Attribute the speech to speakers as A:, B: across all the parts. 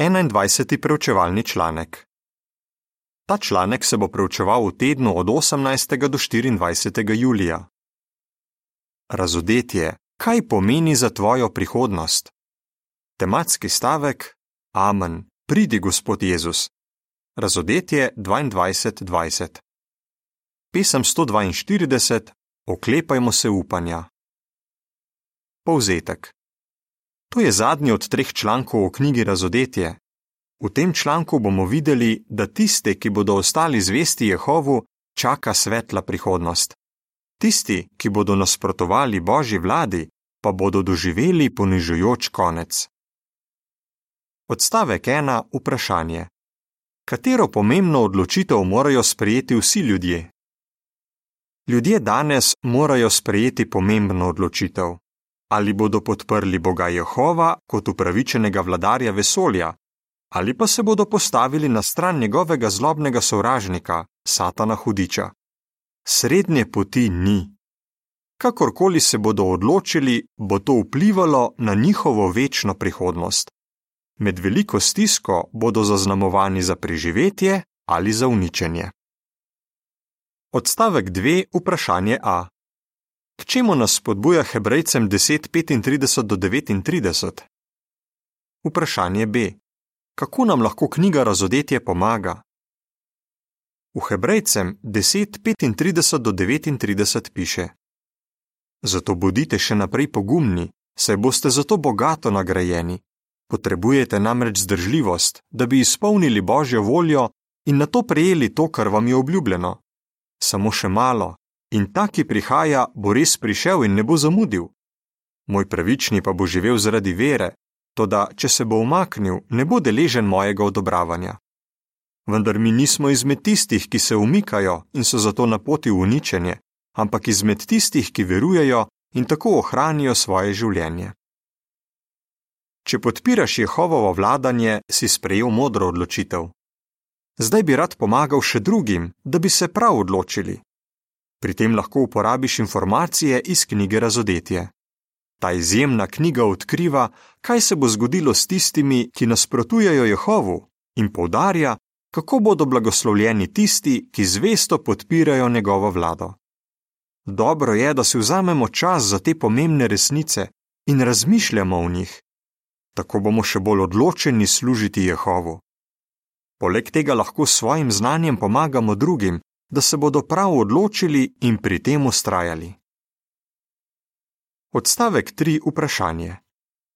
A: 21. preučevalni članek. Ta članek se bo preučeval v tednu od 18. do 24. julija. Razodetje, kaj pomeni za tvojo prihodnost? Tematski stavek: Amen, pridi Gospod Jezus. Razodetje 22:20. Pesem 142: Oklepajmo se upanja. Povzetek. To je zadnji od treh člankov o knjigi Razodetje. V tem članku bomo videli, da tiste, ki bodo ostali zvesti Jehovu, čaka svetla prihodnost. Tisti, ki bodo nasprotovali Božji vladi, pa bodo doživeli ponižujoč konec. Odstavek 1. Vprašanje. Katero pomembno odločitev morajo sprejeti vsi ljudje? Ljudje danes morajo sprejeti pomembno odločitev ali bodo podprli Boga Jehova kot upravičenega vladarja vesolja, ali pa se bodo postavili na stran njegovega zlobnega sovražnika, Satana Hudiča. Srednje poti ni. Kakorkoli se bodo odločili, bo to vplivalo na njihovo večno prihodnost. Med veliko stisko bodo zaznamovani za preživetje ali za uničenje. Odstavek 2. Vprašanje A. K čemu nas spodbuja Hebrejcem 10:35 do 39? Vprašanje B. Kako nam lahko knjiga Razodetje pomaga? V Hebrejcem 10:35 do 39 piše: Zato bodite še naprej pogumni, saj boste zato bogato nagrajeni. Potrebujete namreč zdržljivost, da bi izpolnili Božjo voljo in na to prejeli to, kar vam je obljubljeno. Samo še malo, in ta, ki prihaja, bo res prišel in ne bo zamudil. Moj pravični pa bo živel zaradi vere, toda če se bo umaknil, ne bo deležen mojega odobravanja. Vendar mi nismo izmed tistih, ki se umikajo in so zato na poti v uničenje, ampak izmed tistih, ki verujejo in tako ohranijo svoje življenje. Če podpiraš Jehovovo vladanje, si sprejel modro odločitev. Zdaj bi rad pomagal še drugim, da bi se prav odločili. Pri tem lahko uporabiš informacije iz knjige Razodetje. Ta izjemna knjiga odkriva, kaj se bo zgodilo s tistimi, ki nasprotujejo Jehovu, in poudarja, kako bodo blagoslovljeni tisti, ki zvesto podpirajo njegovo vlado. Dobro je, da si vzamemo čas za te pomembne resnice in razmišljamo o njih. Tako bomo še bolj odločeni služiti Jehovu. Poleg tega lahko s svojim znanjem pomagamo drugim, da se bodo prav odločili in pri tem ustrajali. Odstavek 3. Vprašanje.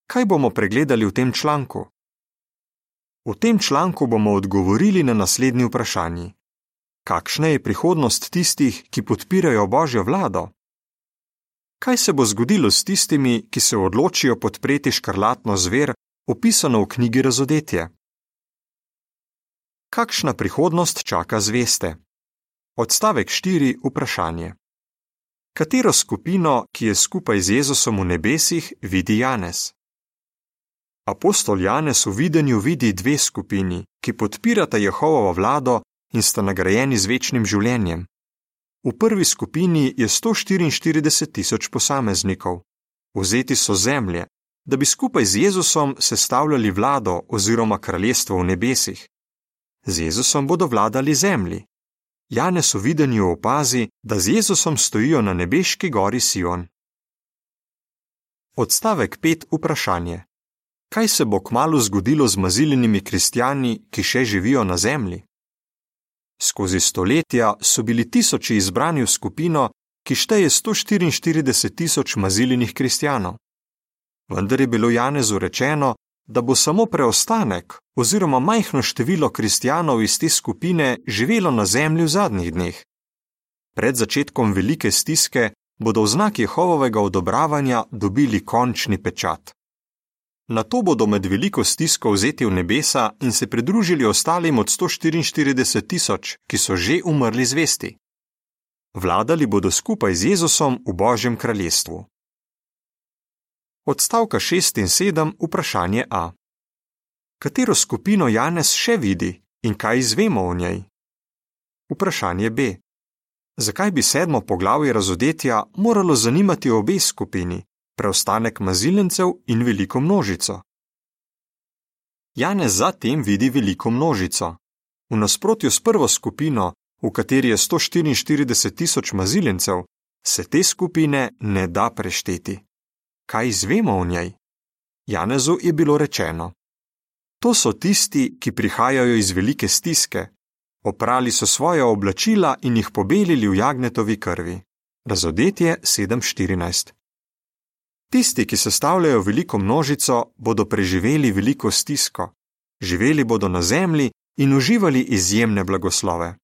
A: Kaj bomo pregledali v tem članku? V tem članku bomo odgovorili na naslednji vprašanji. Kakšna je prihodnost tistih, ki podpirajo Božjo vlado? Kaj se bo zgodilo s tistimi, ki se odločijo podpreti škrlatno zver, opisano v knjigi Razodetje? Kakšna prihodnost čaka zveste? Odstavek 4. Vprašanje. Katero skupino, ki je skupaj z Jezusom v nebesih, vidi Janez? Apostol Janez v videnju vidi dve skupini, ki podpirata Jehovovo vlado in sta nagrajeni z večnim življenjem. V prvi skupini je 144 tisoč posameznikov. Vzeti so zemlje, da bi skupaj z Jezusom sestavljali vlado oziroma kraljestvo v nebesih. Z Jezusom bodo vladali zemlji. Janez v videnju opazi, da z Jezusom stojijo na nebeški gori Sion. Odstavek 5. Vprašanje. Kaj se bo kmalo zgodilo z maziljenimi kristijani, ki še živijo na zemlji? Skozi stoletja so bili tisoči izbrani v skupino, ki šteje 144 tisoč maziljenih kristijanov. Vendar je bilo Janezu rečeno, da bo samo preostanek oziroma majhno število kristijanov iz te skupine živelo na zemlji v zadnjih dneh. Pred začetkom velike stiske bodo v znak Jehovovega odobravanja dobili končni pečat. Na to bodo med veliko stisko vzeti v nebesa in se pridružili ostalim od 144 tisoč, ki so že umrli zvesti. Vladali bodo skupaj z Jezusom v Božjem kraljestvu. Odstavka 6 in 7 vprašanje A. Katero skupino Janez še vidi in kaj izvemo o njej? Vprašanje B. Zakaj bi sedmo poglavje razodetja moralo zanimati obe skupini, preostanek maziljencev in veliko množico? Janez zatem vidi veliko množico. V nasprotju s prvo skupino, v kateri je 144 tisoč maziljencev, se te skupine ne da prešteti. Kaj izvemo o njej? Janezu je bilo rečeno: To so tisti, ki prihajajo iz velike stiske, oprali so svoje oblačila in jih pobelili v jagnetovi krvi. Razodetje 7:14. Tisti, ki sestavljajo veliko množico, bodo preživeli veliko stisko, živeli bodo na zemlji in uživali izjemne blagoslove.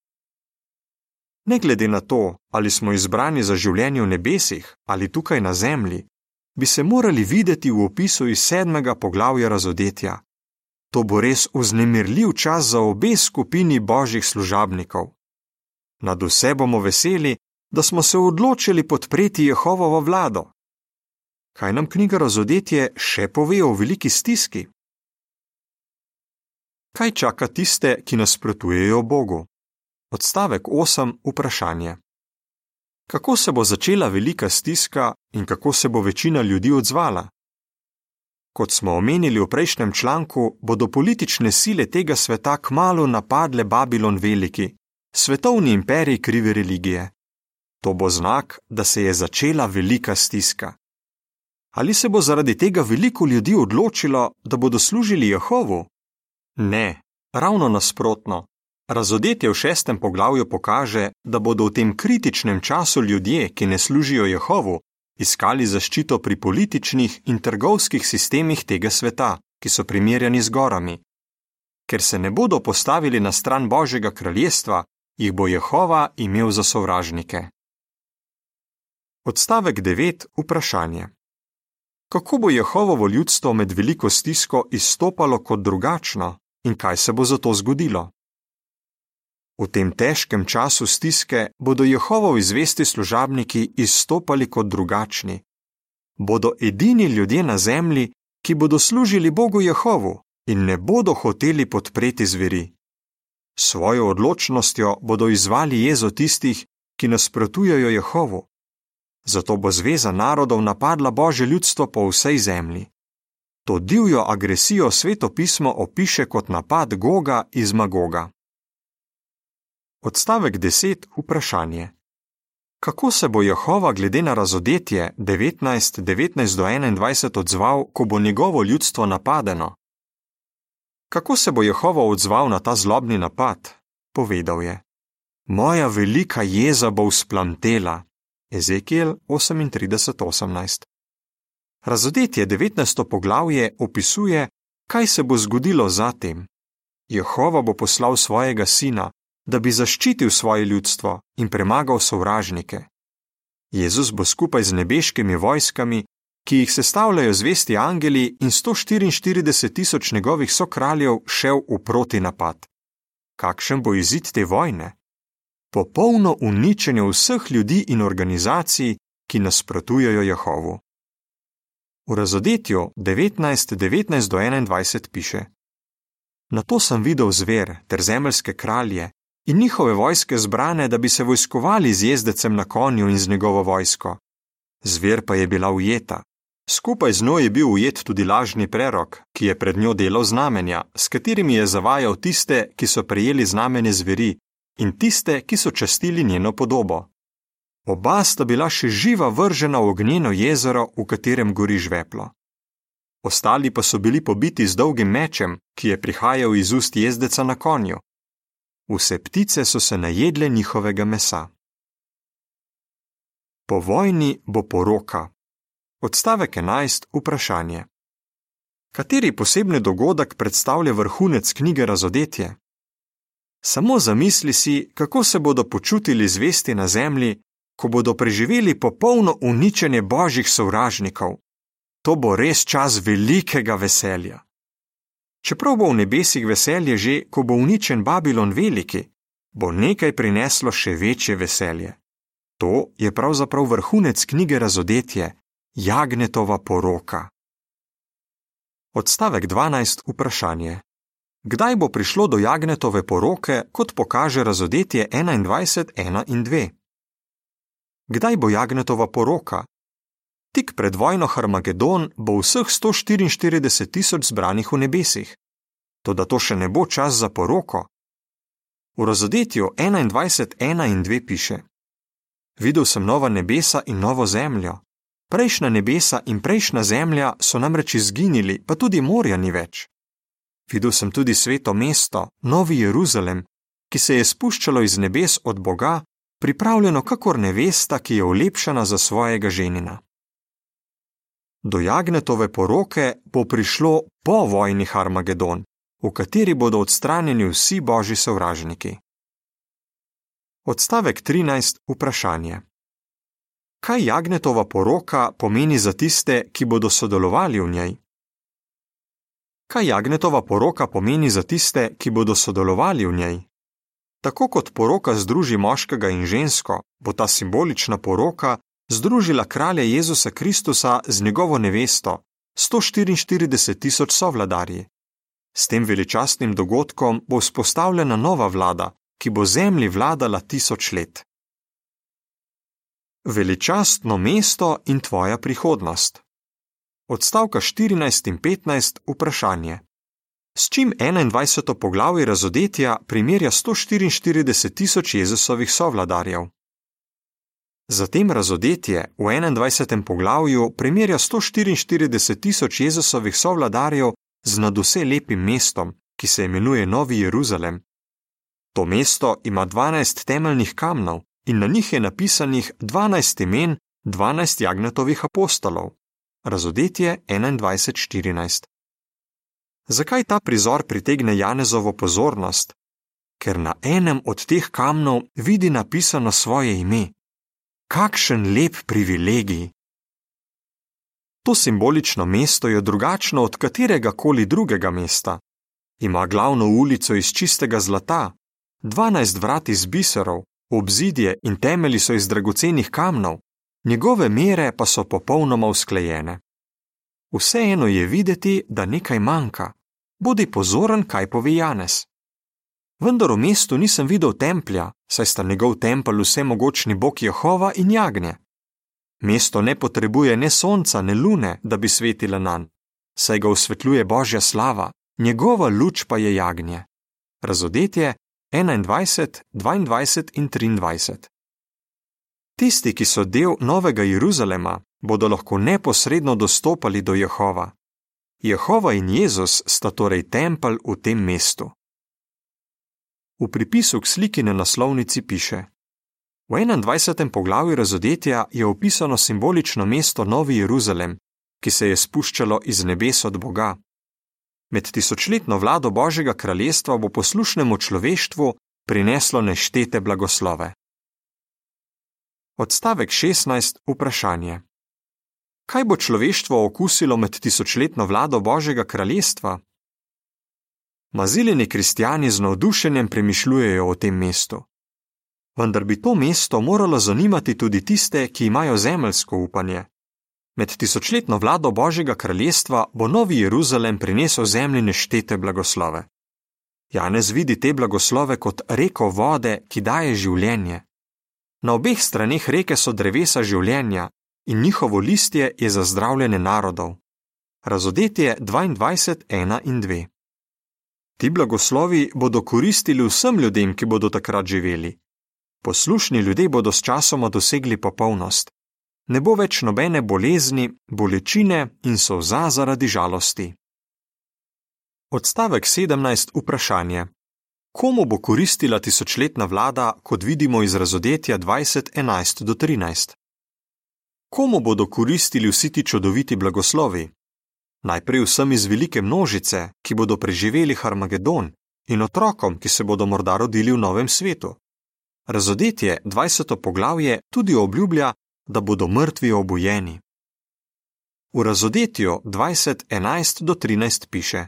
A: Ne glede na to, ali smo izbrani za življenje v nebesih ali tukaj na zemlji, bi se morali videti v opisu iz sedmega poglavja razodetja. To bo res vznemirljiv čas za obe skupini božjih služabnikov. Nad vse bomo veseli, da smo se odločili podpreti Jehovovo vlado. Kaj nam knjiga razodetje še pove o veliki stiski? Kaj čaka tiste, ki nasprotujejo Bogu? Odstavek 8. Vprašanje. Kako se bo začela velika stiska in kako se bo večina ljudi odzvala? Kot smo omenili v prejšnjem članku, bodo politične sile tega sveta kmalo napadle Babilon Veliki, svetovni imperij krive religije. To bo znak, da se je začela velika stiska. Ali se bo zaradi tega veliko ljudi odločilo, da bodo služili Jehovu? Ne, ravno nasprotno. Razodetje v šestem poglavju kaže, da bodo v tem kritičnem času ljudje, ki ne služijo Jehovu, iskali zaščito pri političnih in trgovskih sistemih tega sveta, ki so primerjani z gorami. Ker se ne bodo postavili na stran Božjega kraljestva, jih bo Jehova imel za sovražnike. Odstavek 9. Vprašanje. Kako bo Jehovovo ljudstvo med veliko stisko izstopalo kot drugačno in kaj se bo zato zgodilo? V tem težkem času stiske bodo Jehovovi zvesti služabniki izstopali kot drugačni. Bodo edini ljudje na zemlji, ki bodo služili Bogu Jehovu in ne bodo hoteli podpreti zveri. Svojo odločnostjo bodo izvali jezo tistih, ki nasprotujejo Jehovu zato bo zveza narodov napadla božje ljudstvo po vsej zemlji. To divjo agresijo svetopismo opiše kot napad Goga iz Magoga. Odstavek 10. Vprašanje. Kako se bo Jehova glede na razodetje 19, 19 do 21 odzval, ko bo njegovo ljudstvo napadeno? Kako se bo Jehova odzval na ta zlobni napad? Povedal je: Moja velika jeza bo vzplamtela, Ezekiel 38:18. Razodetje 19. poglavje opisuje, kaj se bo zgodilo zatem. Jehova bo poslal svojega sina, da bi zaščitil svoje ljudstvo in premagal sovražnike. Jezus bo skupaj z nebeškimi vojskami, ki jih sestavljajo zvesti angeli in 144 tisoč njegovih sokraljev, šel v proti napad. Kakšen bo izid te vojne? popolno uničenje vseh ljudi in organizacij, ki nasprotujejo Jehovu. V razodetju 19:19 do 21 piše: Na to sem videl zver ter zemeljske kralje in njihove vojske zbrane, da bi se vojskovali z jezdecem na konju in z njegovo vojsko. Zver pa je bila ujeta. Skupaj z njo je bil ujet tudi lažni prerok, ki je pred njo delal znamenja, s katerimi je zavajal tiste, ki so prejeli znamenje zveri, in tiste, ki so častili njeno podobo. Oba sta bila še živa vržena v ognjeno jezero, v katerem gori žveplo. Ostali pa so bili pobiti z dolgim mečem, ki je prihajal iz ust jezdeca na konju. Vse ptice so se najedle njihovega mesa. Po vojni bo poroka. Odstavek 11. Vprašanje. Kateri posebni dogodek predstavlja vrhunec knjige Razodetje? Samo zamisli si, kako se bodo počutili zvesti na zemlji, ko bodo preživeli popolno uničenje božjih sovražnikov. To bo res čas velikega veselja. Čeprav bo v nebesih veselje že, ko bo uničen Babilon veliki, bo nekaj prineslo še večje veselje. To je pravzaprav vrhunec knjige Razodetje, Jagnetova poroka. Odstavek 12. Vprašanje. Kdaj bo prišlo do jagnetove poroke, kot pokaže razodetje 21.1 in 2? Kdaj bo jagnetova poroka? Tik pred vojno Harmagedon bo vseh 144 tisoč zbranih v nebesih. toda to še ne bo čas za poroko. V razodetju 21.1 in 2 piše: Videl sem nova nebesa in novo zemljo. Prejšnja nebesa in prejšnja zemlja so namreč izginili, pa tudi morja ni več. Videl sem tudi sveto mesto, Novi Jeruzalem, ki se je spuščalo iz nebes od Boga, pripravljeno kakor nevesta, ki je ulepšana za svojega ženina. Do Jagnetove poroke bo prišlo po vojni Harmagedon, v kateri bodo odstranjeni vsi božji sovražniki. Odstavek 13. Vprašanje. Kaj Jagnetova poroka pomeni za tiste, ki bodo sodelovali v njej? Kaj Jagnetova poroka pomeni za tiste, ki bodo sodelovali v njej? Tako kot poroka združi moškega in žensko, bo ta simbolična poroka združila kralja Jezusa Kristusa z njegovo nevesto, 144 tisoč sovladarji. S tem veličastnim dogodkom bo vzpostavljena nova vlada, ki bo zemlji vladala tisoč let. Veličastno mesto in tvoja prihodnost. Odstavka 14 in 15 vprašanje. S čim 21. poglavje razodetja primerja 144 tisoč Jezusovih sovladarjev? Zatem razodetje v 21. poglavju primerja 144 tisoč Jezusovih sovladarjev z nadvse lepim mestom, ki se imenuje Novi Jeruzalem. To mesto ima 12 temeljnih kamnov in na njih je napisanih 12 imen 12 jagnetovih apostolov. Razodetje 21:14. Zakaj ta prizor pritegne Janezovo pozornost? Ker na enem od teh kamnov vidi napisano svoje ime. Kakšen lep privilegij! To simbolično mesto je drugačno od katerega koli drugega mesta. Ima glavno ulico iz čistega zlata, 12 vrat iz biserov, obzidje in temelji so iz dragocenih kamnov, njegove mere pa so popolnoma usklejene. Vseeno je videti, da nekaj manjka. Bodi pozoren, kaj pove Janez. Vendar v mestu nisem videl templja, saj sta njegov tempelj vsemogočni bog Jehova in jagnje. Mesto ne potrebuje ne sonca, ne lune, da bi svetila nan, saj ga osvetljuje božja slava, njegova luč pa je jagnje. Razodetje 21, 22 in 23. Tisti, ki so del Novega Jeruzalema, bodo lahko neposredno dostopali do Jehova. Jehova in Jezus sta torej tempelj v tem mestu. V pripisu k sliki na naslovnici piše: V 21. poglavju razodetja je opisano simbolično mesto Novi Jeruzalem, ki se je spuščalo iz nebes od Boga. Med tisočletno vlado Božjega kraljestva bo poslušnemu človeštvu prineslo neštete blagoslove. Odstavek 16. Vprašanje. Kaj bo človeštvo okusilo med tisočletno vlado Božjega kraljestva? Maziljeni kristijani z navdušenjem premišljujejo o tem mestu vendar bi to mesto moralo zanimati tudi tiste, ki imajo zemeljsko upanje. Med tisočletno vlado Božjega kraljestva bo Novi Jeruzalem prinesel zemlji neštete blagoslove. Janez vidi te blagoslove kot reko vode, ki daje življenje. Na obeh straneh reke so drevesa življenja in njihovo listje je za zdravljenje narodov. Razodetje 22, 1 in 2. Ti blagoslovi bodo koristili vsem ljudem, ki bodo takrat živeli. Poslušni ljudje bodo s časoma dosegli popolnost. Ne bo več nobene bolezni, bolečine in solza zaradi žalosti. Odstavek 17. Vprašanje. Komu bo koristila tisočletna vlada, kot vidimo iz razodetja 2011 do 13? Komu bodo koristili vsi ti čudoviti blagoslovi? Najprej vsem iz velike množice, ki bodo preživeli Harmagedon, in otrokom, ki se bodo morda rodili v novem svetu. Razodetje 20. poglavje tudi obljublja, da bodo mrtvi obujeni. V razodetju 20.11 do 13 piše: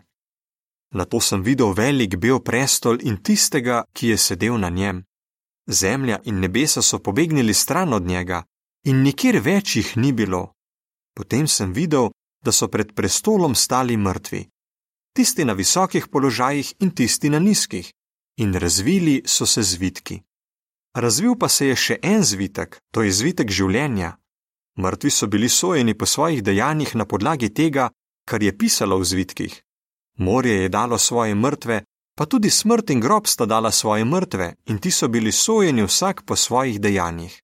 A: Na to sem videl velik bel prestol in tistega, ki je sedel na njem. Zemlja in nebesa so pobegnili stran od njega, in nikjer več jih ni bilo. Potem sem videl, da so pred prestolom stali mrtvi, tisti na visokih položajih in tisti na nizkih, in razvili so se zvitki. Razvil pa se je še en zvitek, to je zvitek življenja. Mrtvi so bili sojeni po svojih dejanjih na podlagi tega, kar je pisalo v zvitkih. Morje je dalo svoje mrtve, pa tudi smrt in grob sta dala svoje mrtve, in ti so bili sojeni vsak po svojih dejanjih.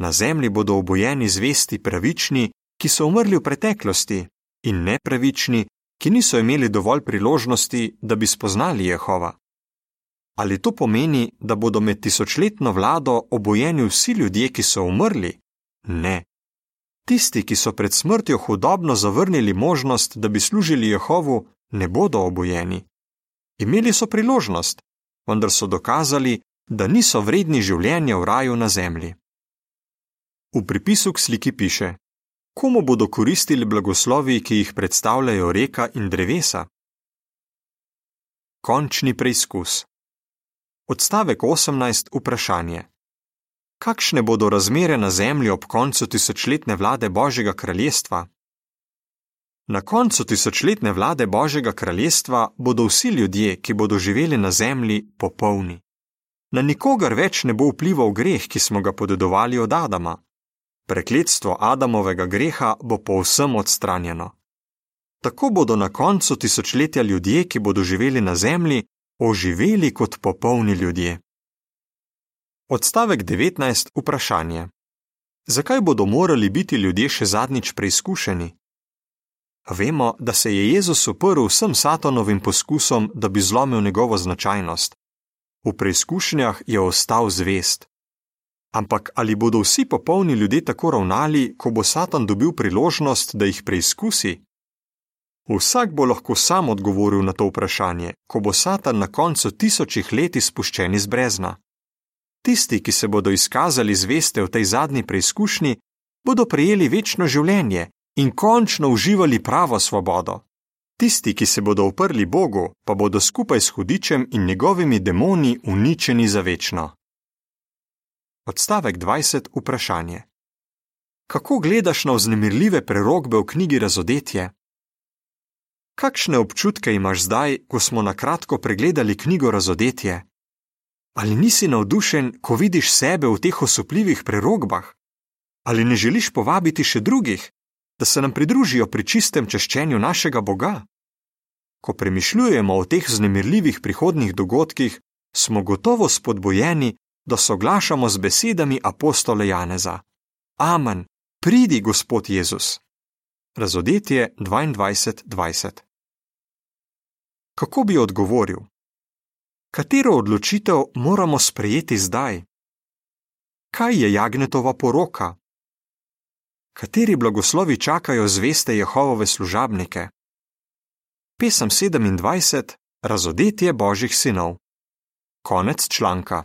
A: Na zemlji bodo obojeni zvesti pravični, ki so umrli v preteklosti, in nepravični, ki niso imeli dovolj priložnosti, da bi spoznali Jehova. Ali to pomeni, da bodo med tisočletno vlado obojeni vsi ljudje, ki so umrli? Ne. Tisti, ki so pred smrtjo hudobno zavrnili možnost, da bi služili Jehovu, ne bodo obojeni. Imeli so priložnost, vendar so dokazali, da niso vredni življenja v raju na zemlji. V pripisu k sliki piše: Komu bodo koristili blagoslovi, ki jih predstavljajo reka in drevesa? Končni preizkus. Odstavek 18. Vprašanje. Kakšne bodo razmere na zemlji ob koncu tisočletne vlade Božjega kraljestva? Na koncu tisočletne vlade Božjega kraljestva bodo vsi ljudje, ki bodo živeli na zemlji, popolni. Na nikogar več ne bo vplival greh, ki smo ga podedovali od Adama. Prekletstvo Adamovega greha bo povsem odstranjeno. Tako bodo na koncu tisočletja ljudje, ki bodo živeli na zemlji, oživeli kot popolni ljudje. Odstavek 19. Vprašanje. Zakaj bodo morali biti ljudje še zadnjič preizkušeni? Vemo, da se je Jezus uprl vsem satanovim poskusom, da bi zlomil njegovo značajnost. V preizkušnjah je ostal zvest. Ampak ali bodo vsi popolni ljudje tako ravnali, ko bo Satan dobil priložnost, da jih preizkusi? Vsak bo lahko sam odgovoril na to vprašanje, ko bo Satan na koncu tisočih let izpuščen iz brezna. Tisti, ki se bodo izkazali zveste v tej zadnji preizkušnji, bodo prejeli večno življenje in končno uživali pravo svobodo. Tisti, ki se bodo uprli Bogu, pa bodo skupaj s hudičem in njegovimi demoni uničeni za večno. Odstavek 20. Vprašanje. Kako gledaš na vznemirljive prerogbe v knjigi Razodetje? Kakšne občutke imaš zdaj, ko smo na kratko pregledali knjigo Razodetje? Ali nisi navdušen, ko vidiš sebe v teh osupljivih prerogbah? Ali ne želiš povabiti še drugih, da se nam pridružijo pri čistem češčenju našega Boga? Ko premišljujemo o teh znemirljivih prihodnih dogodkih, smo gotovo spodbojeni, da soglašamo z besedami apostola Janeza: Amen, pridi, Gospod Jezus. Razodetje 22:20 Kako bi odgovoril? Katero odločitev moramo sprejeti zdaj? Kaj je Jagnetova poroka? Kateri blagoslovi čakajo zveste Jehovove služabnike? Pesem 27: Razodetje Božjih sinov. Konec članka.